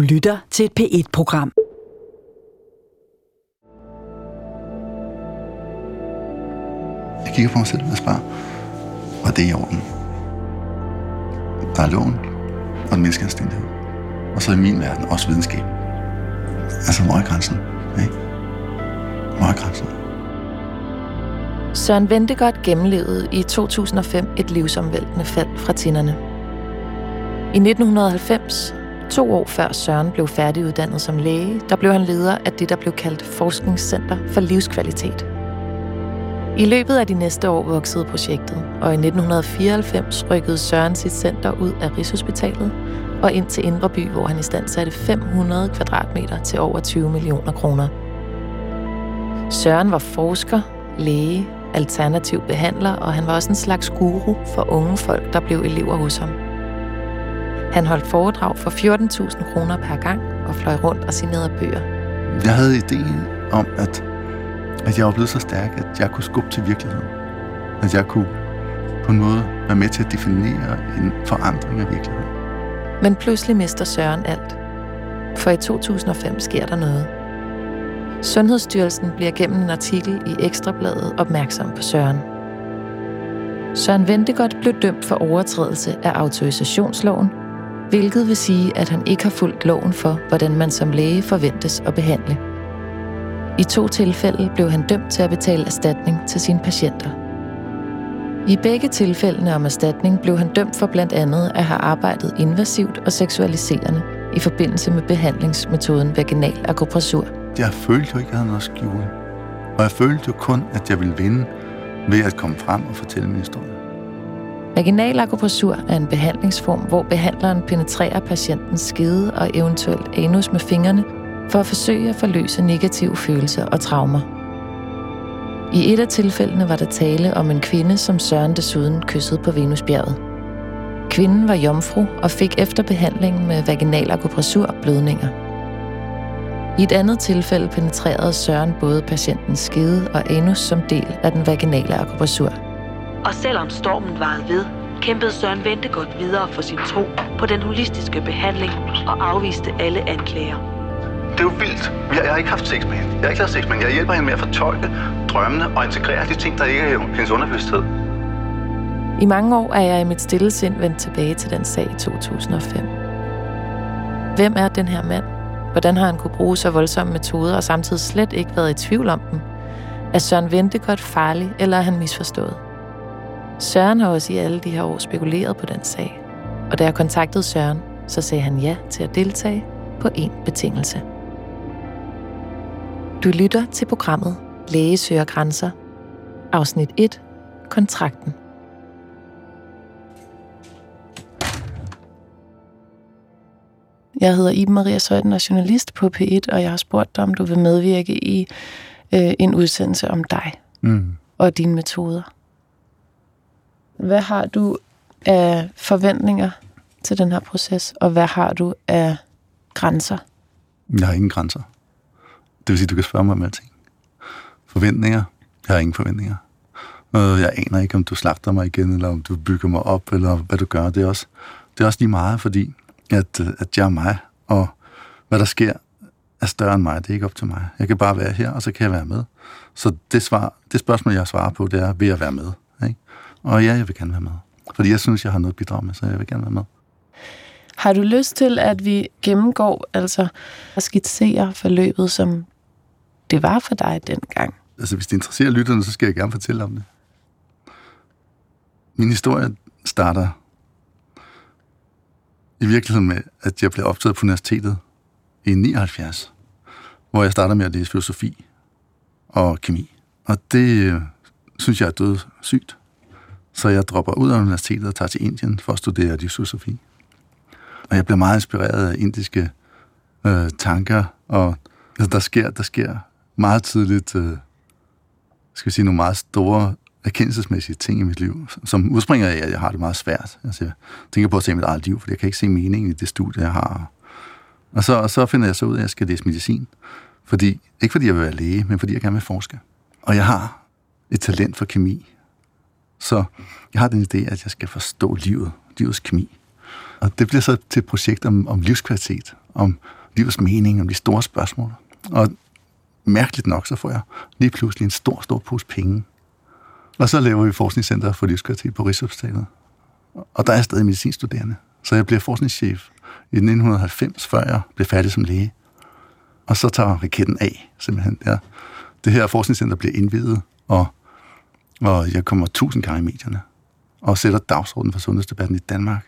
Du lytter til et P1-program. Jeg kigger på mig selv og spørger, og det er i orden. Der er loven og den menneskeanstændighed. Og så i min verden også videnskab. Altså, hvor er grænsen? Ikke? Hvor er grænsen? Søren Ventegodt gennemlevede i 2005 et livsomvæltende fald fra tinderne. I 1990, to år før Søren blev færdiguddannet som læge, der blev han leder af det, der blev kaldt Forskningscenter for Livskvalitet. I løbet af de næste år voksede projektet, og i 1994 rykkede Søren sit center ud af Rigshospitalet og ind til Indre By, hvor han i stand satte 500 kvadratmeter til over 20 millioner kroner. Søren var forsker, læge, alternativ behandler, og han var også en slags guru for unge folk, der blev elever hos ham. Han holdt foredrag for 14.000 kroner per gang og fløj rundt og signerede bøger. Jeg havde ideen om, at, at jeg var blevet så stærk, at jeg kunne skubbe til virkeligheden. At jeg kunne på en måde være med til at definere en forandring af virkeligheden. Men pludselig mister Søren alt. For i 2005 sker der noget. Sundhedsstyrelsen bliver gennem en artikel i Ekstrabladet opmærksom på Søren. Søren Ventegodt blev dømt for overtrædelse af autorisationsloven, hvilket vil sige, at han ikke har fulgt loven for, hvordan man som læge forventes at behandle. I to tilfælde blev han dømt til at betale erstatning til sine patienter. I begge tilfældene om erstatning blev han dømt for blandt andet at have arbejdet invasivt og seksualiserende i forbindelse med behandlingsmetoden vaginal akupressur. Jeg følte jo ikke, at jeg havde noget at skjule. Og jeg følte jo kun, at jeg ville vinde ved at komme frem og fortælle min historie. Vaginal akupressur er en behandlingsform, hvor behandleren penetrerer patientens skede og eventuelt anus med fingrene for at forsøge at forløse negative følelser og traumer. I et af tilfældene var der tale om en kvinde, som Søren desuden kyssede på Venusbjerget. Kvinden var jomfru og fik efter behandlingen med vaginal akupressur blødninger. I et andet tilfælde penetrerede Søren både patientens skede og anus som del af den vaginale akupressur. Og selvom stormen varede ved, kæmpede Søren Ventegodt videre for sin tro på den holistiske behandling og afviste alle anklager. Det er jo vildt. Jeg, jeg har ikke haft sex med hende. Jeg har ikke lavet sex med hende. Jeg hjælper hende med at fortolke drømmene og integrere de ting, der ikke er i hendes underbevidsthed. I mange år er jeg i mit stille sind vendt tilbage til den sag i 2005. Hvem er den her mand? Hvordan har han kunne bruge så voldsomme metoder og samtidig slet ikke været i tvivl om dem? Er Søren Ventegodt farlig, eller er han misforstået? Søren har også i alle de her år spekuleret på den sag. Og da jeg kontaktede Søren, så sagde han ja til at deltage på en betingelse. Du lytter til programmet Læge søger grænser. Afsnit 1. Kontrakten. Jeg hedder Iben Maria Søjden og journalist på P1, og jeg har spurgt dig, om du vil medvirke i øh, en udsendelse om dig Mm. og dine metoder. Hvad har du af forventninger til den her proces, og hvad har du af grænser? Jeg har ingen grænser. Det vil sige, du kan spørge mig om alting. Forventninger? Jeg har ingen forventninger. Øh, Jeg aner ikke, om du slagter mig igen, eller om du bygger mig op, eller hvad du gør. Det er også, det er også lige meget, fordi at, øh, at jeg er mig, og hvad der sker, er større end mig. Det er ikke op til mig. Jeg kan bare være her, og så kan jeg være med. Så det, svar, det spørgsmål, jeg svarer på, det er, vil jeg være med? Og ja, jeg vil gerne være med. Fordi jeg synes, jeg har noget at bidrage med, så jeg vil gerne være med. Har du lyst til, at vi gennemgår, altså at skitsere forløbet, som det var for dig dengang? Altså, hvis det interesserer lytterne, så skal jeg gerne fortælle om det. Min historie starter i virkeligheden med, at jeg blev optaget på universitetet i 79, hvor jeg starter med at læse filosofi og kemi. Og det øh, synes jeg er død sygt. Så jeg dropper ud af universitetet og tager til Indien for at studere livsfilosofi. Og jeg bliver meget inspireret af indiske øh, tanker, og altså, der, sker, der sker meget tidligt øh, skal vi sige, nogle meget store erkendelsesmæssige ting i mit liv, som udspringer af, at jeg har det meget svært. Altså, jeg tænker på at se mit eget liv, for jeg kan ikke se meningen i det studie, jeg har. Og så, og så finder jeg så ud af, at jeg skal læse medicin. Fordi, ikke fordi jeg vil være læge, men fordi jeg gerne vil forske. Og jeg har et talent for kemi. Så jeg har den idé, at jeg skal forstå livet, livets kemi. Og det bliver så til et projekt om, om livskvalitet, om livets mening, om de store spørgsmål. Og mærkeligt nok, så får jeg lige pludselig en stor, stor pose penge. Og så laver vi Forskningscenter for Livskvalitet på Rigshospitalet. Og der er stadig medicinstuderende. Så jeg bliver forskningschef i 1990, før jeg blev færdig som læge. Og så tager raketten af, simpelthen. Ja. Det her forskningscenter bliver indvidet, og, og jeg kommer tusind gange i medierne og sætter dagsordenen for sundhedsdebatten i Danmark.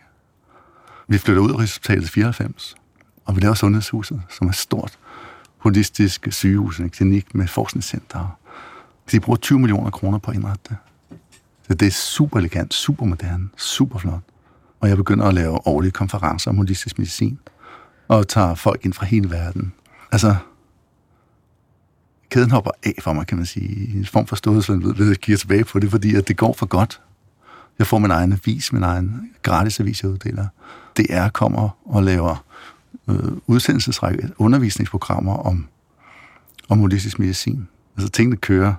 Vi flytter ud af resultatet 94, og vi laver Sundhedshuset, som er stort holistisk sygehus, en klinik med forskningscenter. De bruger 20 millioner kroner på at indrette det. Så det er super elegant, super moderne, super flot. Og jeg begynder at lave årlige konferencer om holistisk medicin, og tager folk ind fra hele verden. Altså, kæden hopper af for mig, kan man sige. En form for ståelsesvand ved at kigge tilbage på det, fordi at det går for godt. Jeg får min egen avis, min egen gratis avis, jeg uddeler. DR kommer og laver øh, udsendelsesrække, undervisningsprogrammer om, om holistisk medicin. Altså tingene kører.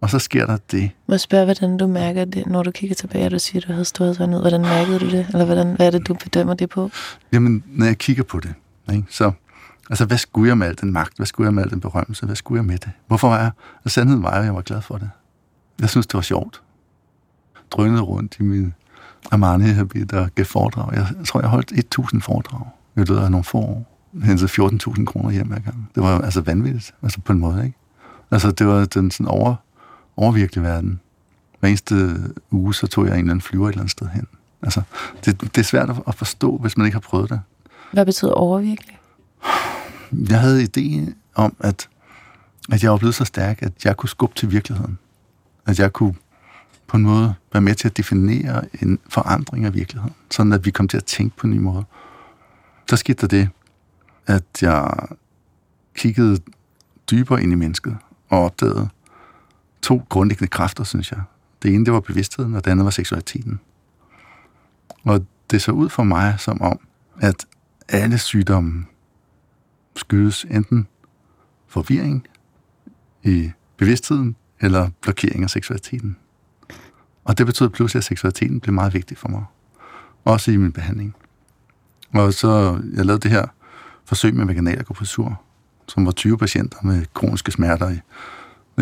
Og så sker der det. Må jeg spørge, hvordan du mærker det, når du kigger tilbage, og du siger, at du havde ud. Hvordan mærkede du det? Eller hvordan, hvad er det, du bedømmer det på? Jamen, når jeg kigger på det, ikke, så Altså, hvad skulle jeg med al den magt? Hvad skulle jeg med al den berømmelse? Hvad skulle jeg med det? Hvorfor var jeg? Og sandheden var, at jeg var glad for det. Jeg synes, det var sjovt. Drønede rundt i min Armani-habit og gav foredrag. Jeg tror, jeg holdt 1.000 foredrag i løbet af nogle få år. Hentede 14.000 kroner hjem hver gang. Det var altså vanvittigt, altså på en måde, ikke? Altså, det var den sådan over, overvirkelige verden. Hver eneste uge, så tog jeg en eller anden flyver et eller andet sted hen. Altså, det, det er svært at forstå, hvis man ikke har prøvet det. Hvad betyder overvirkelig? Jeg havde idé om, at, at jeg var blevet så stærk, at jeg kunne skubbe til virkeligheden. At jeg kunne på en måde være med til at definere en forandring af virkeligheden, sådan at vi kom til at tænke på en ny måde. Så skete der det, at jeg kiggede dybere ind i mennesket og opdagede to grundlæggende kræfter, synes jeg. Det ene, det var bevidstheden, og det andet var seksualiteten. Og det så ud for mig som om, at alle sygdomme skyldes enten forvirring i bevidstheden eller blokering af seksualiteten. Og det betød pludselig, at seksualiteten blev meget vigtig for mig. Også i min behandling. Og så, jeg lavede det her forsøg med vaginalakupunktur, som var 20 patienter med kroniske smerter i,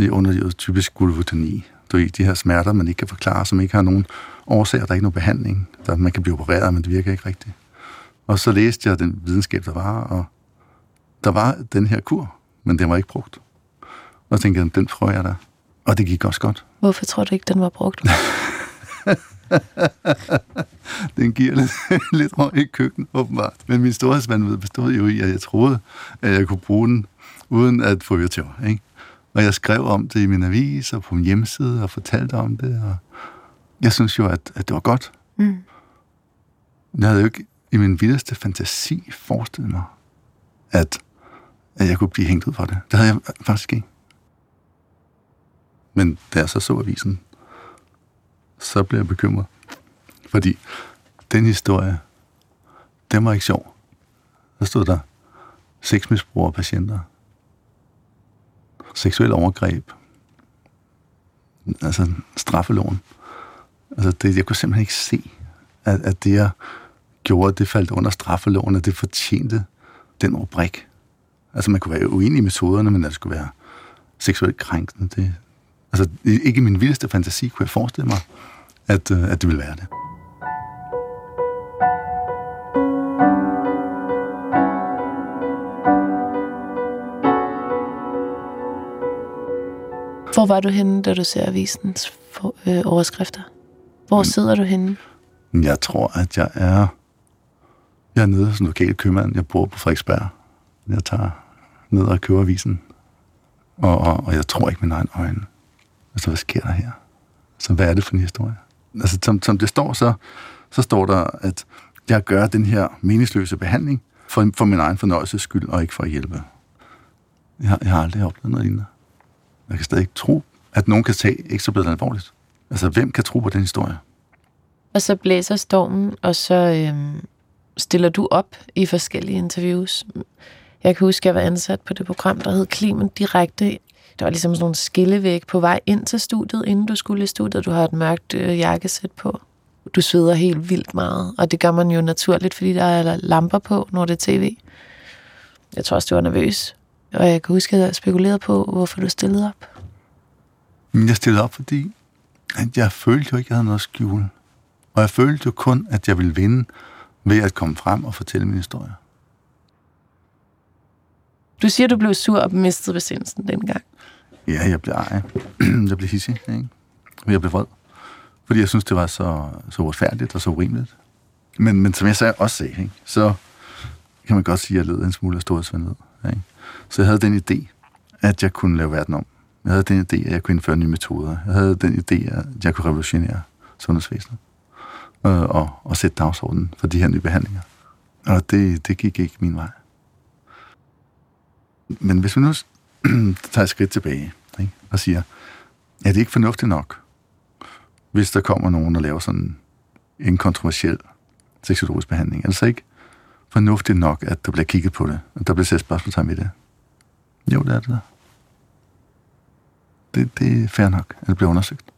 i underlivet, typisk gulvotoni. Du ved, de her smerter, man ikke kan forklare, som ikke har nogen årsager, der er ikke nogen behandling. Der, man kan blive opereret, men det virker ikke rigtigt. Og så læste jeg den videnskab, der var, og der var den her kur, men den var ikke brugt. Og så tænkte jeg, den prøver jeg da. Og det gik også godt. Hvorfor tror du ikke, den var brugt? den giver lidt, lidt røg i køkkenet, åbenbart. Men min storhedsvandvid bestod jo i, at jeg troede, at jeg kunne bruge den, uden at få virtual, ikke? Og jeg skrev om det i min avis og på min hjemmeside og fortalte om det. Og jeg synes jo, at, at det var godt. Mm. Jeg havde jo ikke i min vildeste fantasi forestillet mig, at at jeg kunne blive hængt ud for det. Det havde jeg faktisk ikke. Men da jeg så så avisen, så blev jeg bekymret. Fordi den historie, den var ikke sjov. Der stod der sexmisbrugere patienter. Seksuel overgreb. Altså straffeloven. Altså det, jeg kunne simpelthen ikke se, at, at det, jeg gjorde, det faldt under straffeloven, at det fortjente den rubrik. Altså, man kunne være uenig i metoderne, men at det skulle være seksuelt krænkende, det... Altså, ikke i min vildeste fantasi kunne jeg forestille mig, at, øh, at det ville være det. Hvor var du henne, da du ser avisens for, øh, overskrifter? Hvor sidder du henne? Jeg tror, at jeg er... Jeg er nede som lokal købmand. Jeg bor på Frederiksberg. Jeg tager ned og køber avisen, og, og, og jeg tror ikke mine egne øjne. Altså, hvad sker der her? Så hvad er det for en historie? Altså, som, som det står, så, så står der, at jeg gør den her meningsløse behandling for, for min egen fornøjelses skyld, og ikke for at hjælpe. Jeg har, jeg har aldrig oplevet noget lignende. Jeg kan stadig ikke tro, at nogen kan tage ekstrabladet alvorligt. Altså, hvem kan tro på den historie? Og så blæser stormen, og så øhm, stiller du op i forskellige interviews jeg kan huske, at jeg var ansat på det program, der hed Klimen Direkte. Der var ligesom sådan nogle skillevæg på vej ind til studiet, inden du skulle i studiet. Du har et mørkt øh, jakkesæt på. du sveder helt vildt meget, og det gør man jo naturligt, fordi der er lamper på, når det er tv. Jeg tror også, du var nervøs. Og jeg kan huske, at jeg spekulerede på, hvorfor du stillede op. Jeg stillede op, fordi at jeg følte jo ikke, at jeg havde noget at skjule. Og jeg følte jo kun, at jeg ville vinde ved at komme frem og fortælle min historie. Du siger, du blev sur og mistede besindelsen dengang. Ja, jeg blev ej. jeg blev hissig, ikke? Jeg blev vred. Fordi jeg synes, det var så, så uretfærdigt og så urimeligt. Men, men som jeg sagde, også sagde, ikke? så kan man godt sige, at jeg led en smule af storhedsvandet. Ikke? Så jeg havde den idé, at jeg kunne lave verden om. Jeg havde den idé, at jeg kunne indføre nye metoder. Jeg havde den idé, at jeg kunne revolutionere sundhedsvæsenet. Øh, og, og sætte dagsordenen for de her nye behandlinger. Og det, det gik ikke min vej. Men hvis vi nu tager et skridt tilbage ikke? og siger, er det ikke fornuftigt nok, hvis der kommer nogen og laver sådan en kontroversiel seksologisk behandling? Er det så ikke fornuftigt nok, at der bliver kigget på det, at der bliver sat spørgsmålstegn ved det? Jo, det er det der. Det, det er fair nok, at det bliver undersøgt.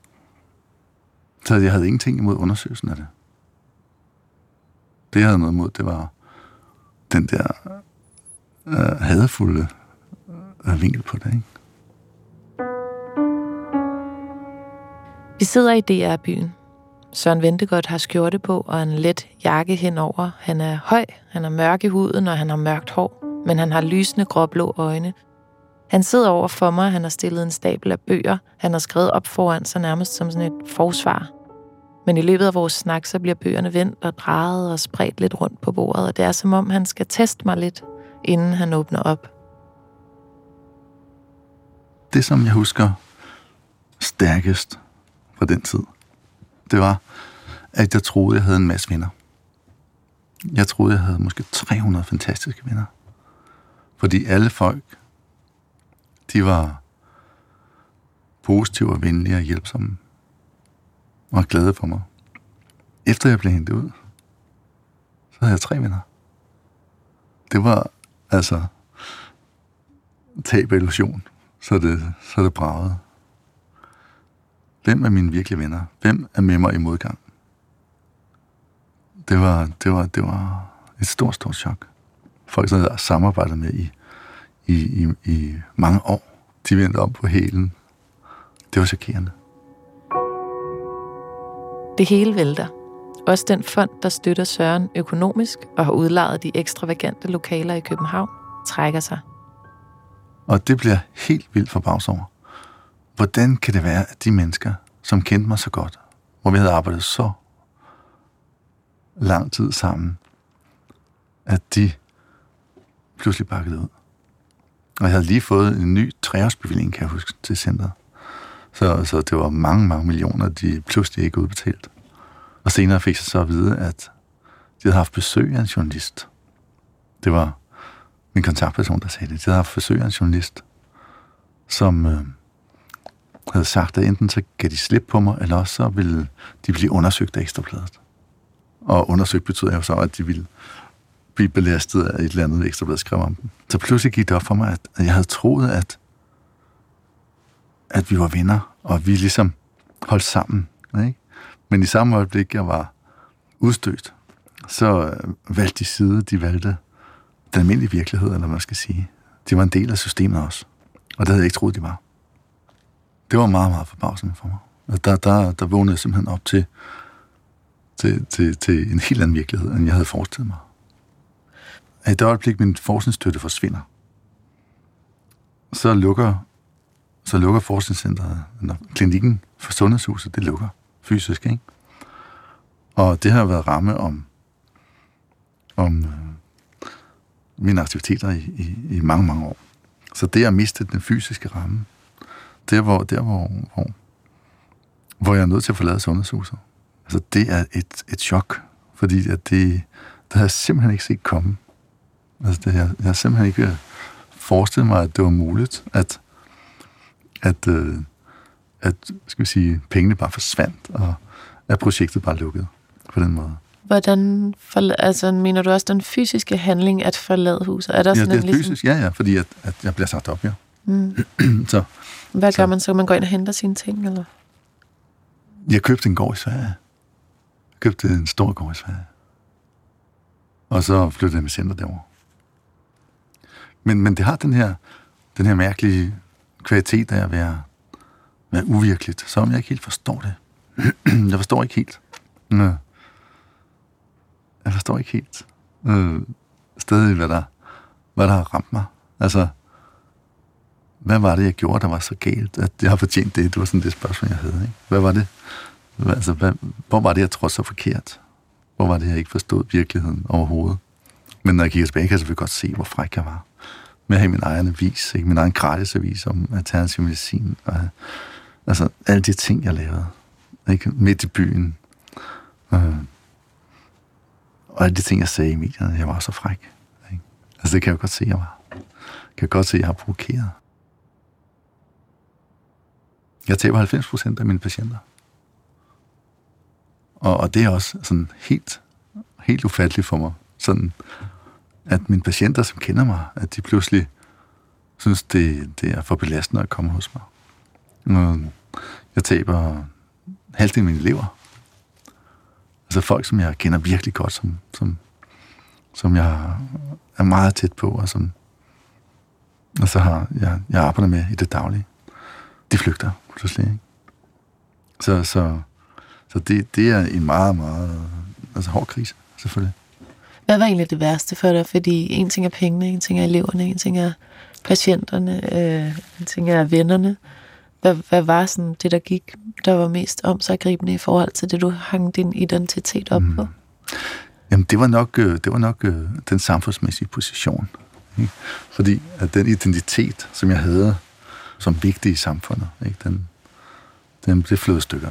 Så jeg havde ingenting imod undersøgelsen af det. Det, jeg havde noget imod, det var den der øh, hadefulde øh, vinkel på det, ikke? Vi sidder i DR-byen. Søren Ventegodt har skjorte på og en let jakke henover. Han er høj, han er mørk i huden, og han har mørkt hår, men han har lysende gråblå øjne. Han sidder over for mig, han har stillet en stabel af bøger, han har skrevet op foran sig nærmest som sådan et forsvar. Men i løbet af vores snak, så bliver bøgerne vendt og drejet og spredt lidt rundt på bordet, og det er som om, han skal teste mig lidt, inden han åbner op. Det, som jeg husker stærkest fra den tid, det var, at jeg troede, jeg havde en masse venner. Jeg troede, jeg havde måske 300 fantastiske venner. Fordi alle folk, de var positive og venlige og hjælpsomme. Og glade for mig. Efter jeg blev hentet ud, så havde jeg tre venner. Det var altså tab illusion, så det, så det bragede. Hvem er mine virkelige venner? Hvem er med mig i modgang? Det var, det var, det var et stort, stort chok. Folk, som jeg samarbejdet med i, i, i, i mange år, de vendte om på hælen. Det var chokerende. Det hele vælter. Også den fond, der støtter Søren økonomisk og har udlejet de ekstravagante lokaler i København, trækker sig. Og det bliver helt vildt forbavs over. Hvordan kan det være, at de mennesker, som kendte mig så godt, hvor vi havde arbejdet så lang tid sammen, at de pludselig bakkede ud. Og jeg havde lige fået en ny treårsbevilling, kan jeg huske, til centret. Så, så det var mange, mange millioner, de pludselig ikke udbetalt. Og senere fik jeg så at vide, at de havde haft besøg af en journalist. Det var min kontaktperson, der sagde det. De havde haft af en journalist, som øh, havde sagt, at enten så gav de slip på mig, eller også så ville de blive undersøgt af ekstrabladet. Og undersøgt betyder jo så, at de ville blive belastet af et eller andet ekstrablad skrev om dem. Så pludselig gik det op for mig, at jeg havde troet, at, at vi var venner, og vi ligesom holdt sammen. Ikke? Men i samme øjeblik, jeg var udstødt, så øh, valgte de side, de valgte den almindelige virkelighed, eller hvad man skal sige. De var en del af systemet også. Og det havde jeg ikke troet, de var. Det var meget, meget forbavsende for mig. Der, der, der vågnede jeg simpelthen op til, til, til, til en helt anden virkelighed, end jeg havde forestillet mig. I det øjeblik, min forskningsstøtte forsvinder, så lukker, så lukker forskningscenteret, eller klinikken for sundhedshuset, det lukker fysisk, ikke? Og det har været ramme om, om mine aktiviteter i, i, i mange, mange år. Så det at miste den fysiske ramme, der hvor, der hvor, hvor, hvor jeg er nødt til at forlade sundhedshuset, altså det er et, et chok, fordi at det, det havde jeg simpelthen ikke set komme. Altså det, jeg, jeg har simpelthen ikke øh, forestillet mig, at det var muligt, at, at, øh, at skal vi sige, pengene bare forsvandt, og at projektet bare lukkede på den måde. Hvordan, for, altså, mener du også den fysiske handling at forlade huset? Er der ja, sådan det er en, ligesom, fysisk, ja, ja, fordi at, at jeg bliver sagt op, ja. Mm. så Hvad gør Så- man så? Man går ind og henter sine ting, eller? jeg købte en gård i Sverige. Jeg købte en stor gård i Sverige. Og så flyttede jeg med center derovre. Men, men det har den her, den her mærkelige kvalitet af at være, være uvirkeligt, som jeg ikke helt forstår det. jeg forstår ikke helt. Øh, jeg forstår ikke helt øh, stadig, hvad der, hvad der har ramt mig. Altså, hvad var det, jeg gjorde, der var så galt, at jeg har fortjent det? Det var sådan det spørgsmål, jeg havde. Ikke? Hvad var det? Altså, hvad, hvor var det, jeg troede så forkert? Hvor var det, jeg ikke forstod virkeligheden overhovedet? Men når jeg kigger tilbage, kan jeg selvfølgelig godt se, hvor fræk jeg var. Med at have min egen avis, ikke? min egen gratis avis om alternativ medicin. Og, altså, alle de ting, jeg lavede. Ikke? Midt i byen. Øh, og alle de ting, jeg sagde i medierne, jeg var så fræk. Ikke? Altså, det kan jeg godt se, jeg var. Jeg kan godt se, at jeg har provokeret. Jeg taber 90 procent af mine patienter. Og, og det er også sådan helt, helt ufatteligt for mig. Sådan, at mine patienter, som kender mig, at de pludselig synes, det, det er for belastende at komme hos mig. Jeg taber halvdelen af mine elever. Altså folk, som jeg kender virkelig godt, som, som, som jeg er meget tæt på, og som og så har jeg, jeg arbejder med i det daglige. De flygter pludselig. Ikke? Så, så, så det, det er en meget, meget altså, hård krise, selvfølgelig. Hvad var egentlig det værste for dig? Fordi en ting er pengene, en ting er eleverne, en ting er patienterne, øh, en ting er vennerne. Hvad, hvad var sådan det, der gik, der var mest omsaggribende i forhold til det, du hang din identitet op på? Mm. Jamen, det var nok, øh, det var nok øh, den samfundsmæssige position. Ikke? Fordi at den identitet, som jeg havde som vigtig i samfundet, ikke? Den, den blev flødet stykker.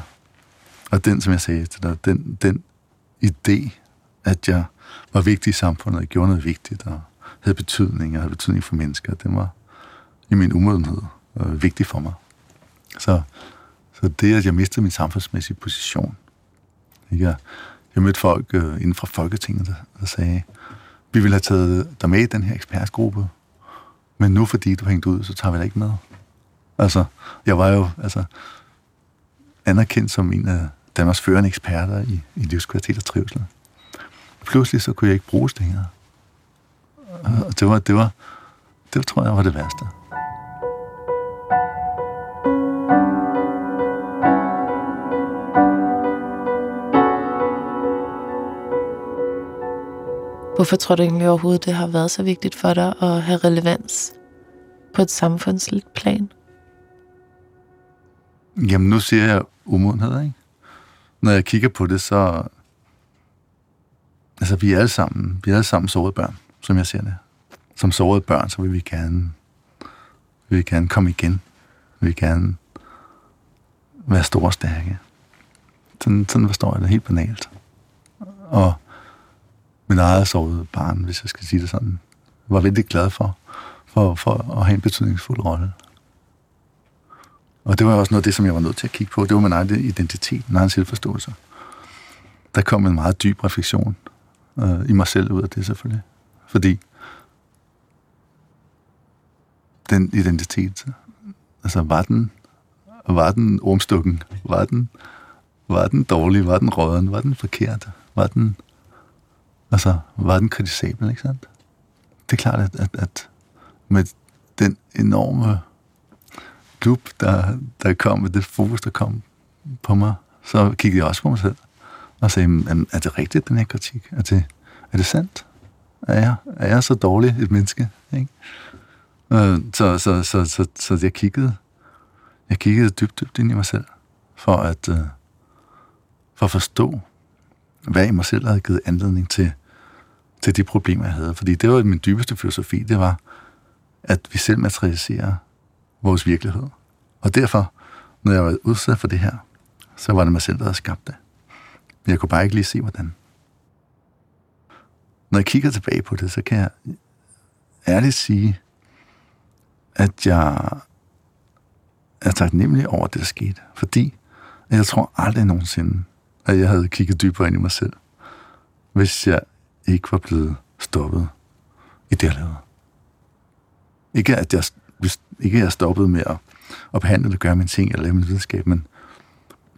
Og den, som jeg sagde til dig, den, den idé, at jeg var vigtig i samfundet, og gjorde noget vigtigt, og havde betydning, og havde betydning for mennesker, den var i min umodenhed øh, vigtig for mig. Så, så det, at jeg mistede min samfundsmæssige position, ikke? Jeg, jeg mødte folk øh, inden fra Folketinget, der, der sagde, vi ville have taget dig med i den her ekspertgruppe, men nu fordi du hængte ud, så tager vi dig ikke med. Altså, jeg var jo altså, anerkendt som en af Danmarks førende eksperter i, i livskvalitet og trivsel. Pludselig så kunne jeg ikke bruges længere. Og det var, det var, det tror jeg var det værste. Hvorfor tror du egentlig overhovedet, det har været så vigtigt for dig at have relevans på et samfundsligt plan? Jamen, nu siger jeg umodenhed, ikke? Når jeg kigger på det, så... Altså, vi er alle sammen, vi er alle sammen sårede børn, som jeg ser det. Som sårede børn, så vil vi gerne, vil vi gerne komme igen. Vi vil gerne være store og stærke. Sådan, sådan forstår jeg det helt banalt. Og min eget sårede barn, hvis jeg skal sige det sådan, var vældig glad for, for, for at have en betydningsfuld rolle. Og det var også noget af det, som jeg var nødt til at kigge på. Det var min egen identitet, min egen selvforståelse. Der kom en meget dyb refleksion øh, i mig selv ud af det selvfølgelig. Fordi den identitet, altså var den, var den ormstukken, var den, var den dårlig, var den råden, var den forkert, var den, altså, var den kritisabel, ikke sandt? Det er klart, at, at, at med den enorme klub, der, der kom, med det fokus, der kom på mig, så kiggede jeg også på mig selv og sagde, er det rigtigt, den her kritik? Er det, er det sandt? Er jeg, er jeg så dårlig et menneske? Ikke? Øh, så, så, så, så, så jeg kiggede, jeg kiggede dybt, dybt ind i mig selv, for at, øh, for at forstå, hvad i mig selv havde givet anledning til, til de problemer, jeg havde. Fordi det var min dybeste filosofi, det var, at vi selv materialiserer vores virkelighed. Og derfor, når jeg var udsat for det her, så var det mig selv, der havde skabt det. Men jeg kunne bare ikke lige se, hvordan. Når jeg kigger tilbage på det, så kan jeg ærligt sige, at jeg er taknemmelig over det, der skete. Fordi jeg tror aldrig nogensinde, at jeg havde kigget dybere ind i mig selv, hvis jeg ikke var blevet stoppet i det, jeg lavede. Ikke at jeg, hvis ikke jeg stoppet med at, at behandle det, gøre min ting eller lave min videnskab, men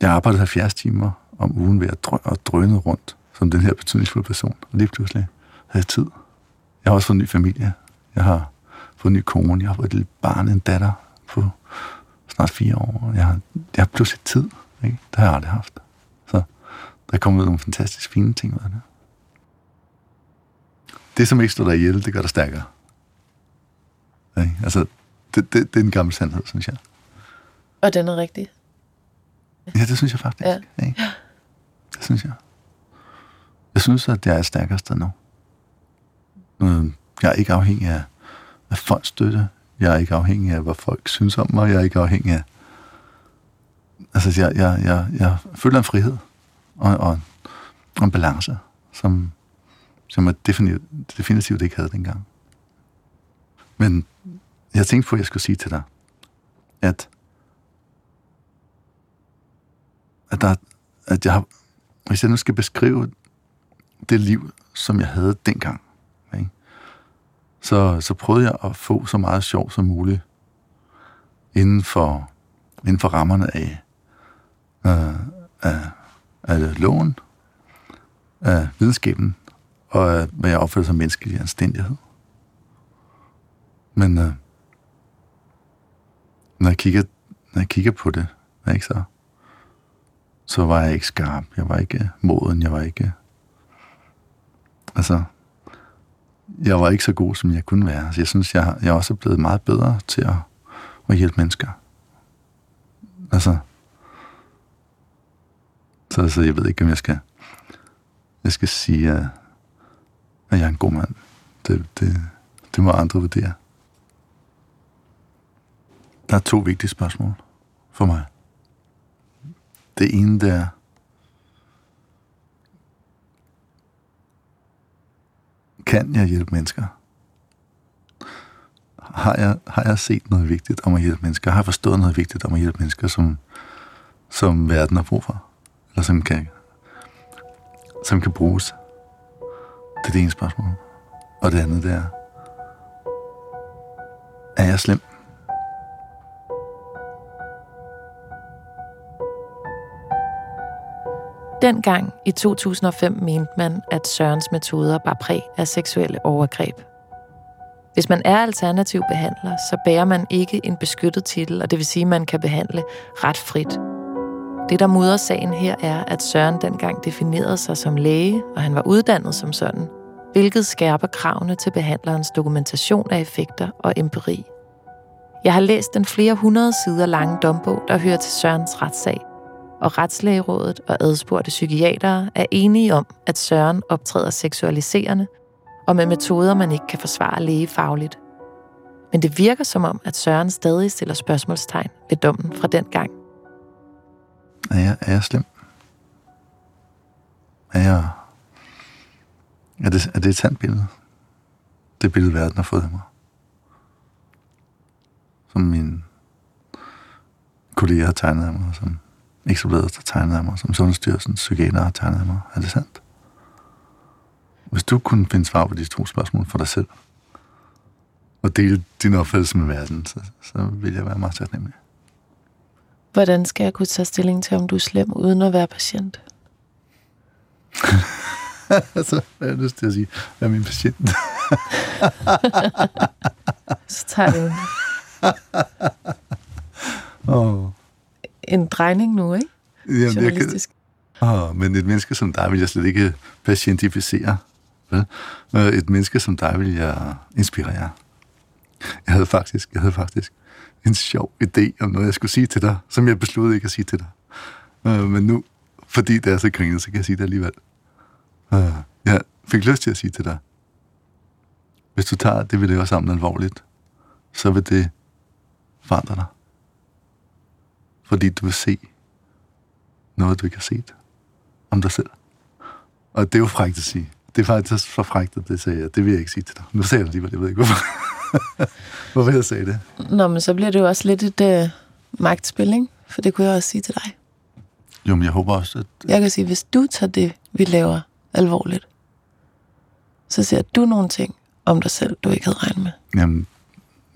jeg arbejdede 70 timer om ugen ved at drø- og drøne rundt som den her betydningsfulde person. Og lige pludselig havde jeg tid. Jeg har også fået en ny familie. Jeg har fået en ny kone. Jeg har fået et lille barn, en datter på snart fire år. Jeg har, jeg har pludselig tid. Ikke? Det har jeg aldrig haft. Så der er kommet nogle fantastisk fine ting ud af det. Det, som ikke står dig ihjel, det gør dig stærkere. Ikke? Altså, det, det, det er en gammel sandhed, synes jeg. Og den er rigtig. Ja, det synes jeg faktisk. Ja. Ikke? Det synes jeg. Jeg synes, at jeg er stærkere sted nu. Jeg er ikke afhængig af, af folks støtte. Jeg er ikke afhængig af, hvad folk synes om mig. Jeg er ikke afhængig af... Altså, jeg, jeg, jeg, jeg føler en frihed og, og, og en balance, som, som jeg definitivt, definitivt ikke havde dengang. Men jeg tænkte på, at jeg skulle sige til dig, at at, der, at jeg har, hvis jeg nu skal beskrive det liv, som jeg havde dengang, ikke? Så, så prøvede jeg at få så meget sjov som muligt inden for, inden for rammerne af, øh, af, af loven, af videnskaben, og øh, hvad jeg opfatter som menneskelig anstændighed. Men øh, når, jeg kigger, når jeg kigger på det, ikke så, så var jeg ikke skarp. Jeg var ikke øh, moden. Jeg var ikke... Øh, altså, jeg var ikke så god, som jeg kunne være. Så jeg synes, jeg, jeg også er blevet meget bedre til at, at hjælpe mennesker. Altså, så, så jeg ved ikke, om jeg skal, jeg skal sige, at, at jeg er en god mand. Det, det, det må andre vurdere. Der er to vigtige spørgsmål for mig. Det ene, det er, kan jeg hjælpe mennesker? Har jeg, har jeg set noget vigtigt om at hjælpe mennesker? Har jeg forstået noget vigtigt om at hjælpe mennesker, som, som verden har brug for? Eller som kan, som kan bruges? Det er det ene spørgsmål. Og det andet, det er, er jeg slem? Dengang i 2005 mente man, at Sørens metoder bar præg af seksuelle overgreb. Hvis man er alternativ behandler, så bærer man ikke en beskyttet titel, og det vil sige, at man kan behandle ret frit. Det, der mudrer sagen her, er, at Søren dengang definerede sig som læge, og han var uddannet som sådan, hvilket skærper kravene til behandlerens dokumentation af effekter og empiri. Jeg har læst den flere hundrede sider lange dombog, der hører til Sørens retssag, og Retslægerådet og adspurgte psykiatere er enige om, at Søren optræder seksualiserende og med metoder, man ikke kan forsvare lægefagligt. Men det virker som om, at Søren stadig stiller spørgsmålstegn ved dommen fra den gang. Er jeg, er jeg slem? Er jeg... Er det, er det et sandt billede? Det billede, verden har fået af mig. Som min kolleger har tegnet af mig, som Ekstrabladet har tegnet af mig, som Sundhedsstyrelsen psykiater har tegnet af mig. Er det sandt? Hvis du kunne finde svar på de to spørgsmål for dig selv, og dele din opfattelse med verden, så, så vil jeg være meget taknemmelig. Hvordan skal jeg kunne tage stilling til, om du er slem, uden at være patient? så har jeg lyst til at sige, hvad er min patient? Så tager det oh. en drejning nu, ikke? Jamen, jeg kan, Journalistisk. oh, men et menneske som dig vil jeg slet ikke patientificere. Vel? Øh, Et menneske som dig vil jeg inspirere. Jeg havde faktisk, jeg havde faktisk en sjov idé om noget, jeg skulle sige til dig, som jeg besluttede ikke at sige til dig. Øh, Men nu, fordi det er så grinet, så kan jeg sige det alligevel. Øh, Jeg fik lyst til at sige til dig, hvis du tager det, vi laver sammen alvorligt, så vil det forandre dig. Fordi du vil se noget, du ikke har set om dig selv. Og det er jo frækt at sige. Det er faktisk så frækt, at det sagde jeg. Det vil jeg ikke sige til dig. Nu sagde jeg det alligevel. Jeg ved ikke, hvorfor. hvorfor jeg sagde det. Nå, men så bliver det jo også lidt et øh, magtspil, ikke? For det kunne jeg også sige til dig. Jo, men jeg håber også, at... Jeg kan sige, hvis du tager det, vi laver, alvorligt, så ser du nogle ting om dig selv, du ikke havde regnet med. Jamen,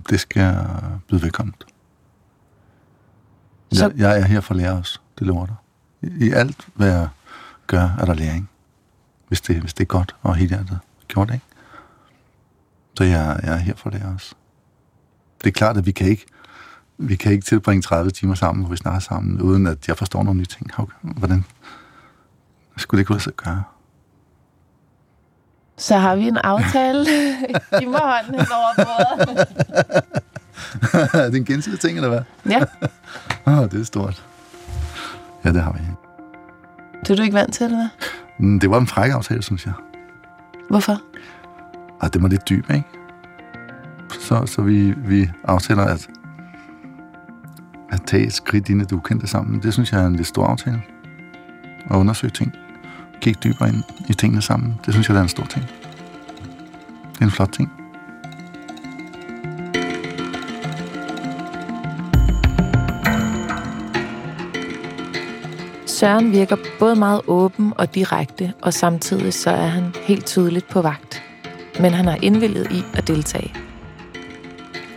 det skal jeg byde velkommen. Så- Jeg, jeg er her for at lære os. Det lover dig. I alt, hvad jeg gør, er der læring. Hvis det, hvis det er godt og helt hjertet gjort, ikke? Så jeg, jeg er her for det også. Det er klart, at vi kan ikke, vi kan ikke tilbringe 30 timer sammen, hvor vi snakker sammen, uden at jeg forstår nogle nye ting. Hvordan skulle det kunne lade sig gøre? Så har vi en aftale. Giv mig hånden hen over bordet. er det en gensidig ting, eller hvad? Ja. oh, det er stort. Ja, det har vi. Det er du ikke vant til, eller hvad? Mm, det var en fræk aftale, synes jeg. Hvorfor? Og det var lidt dyb, ikke? Så, så vi, vi aftaler at, at tage et skridt ind i det ukendte sammen. Det synes jeg er en lidt stor aftale. At undersøge ting. Kigge dybere ind i tingene sammen. Det synes jeg, er en stor ting. Det er en flot ting. Søren virker både meget åben og direkte, og samtidig så er han helt tydeligt på vagt. Men han har indvillet i at deltage.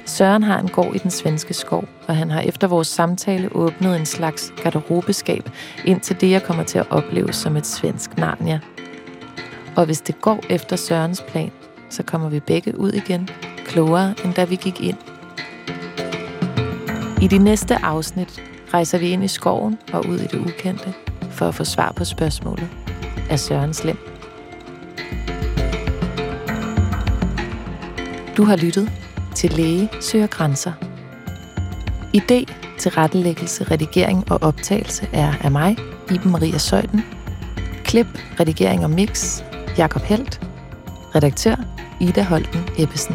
Søren har en gård i den svenske skov, og han har efter vores samtale åbnet en slags garderobeskab ind til det, jeg kommer til at opleve som et svensk Narnia. Og hvis det går efter Sørens plan, så kommer vi begge ud igen, klogere end da vi gik ind. I de næste afsnit rejser vi ind i skoven og ud i det ukendte for at få svar på spørgsmålet. Er Søren slem? Du har lyttet til Læge søger grænser. Idé til rettelæggelse, redigering og optagelse er af mig, Iben Maria Søjden. Klip, redigering og mix, Jakob Helt. Redaktør, Ida Holten Ebbesen.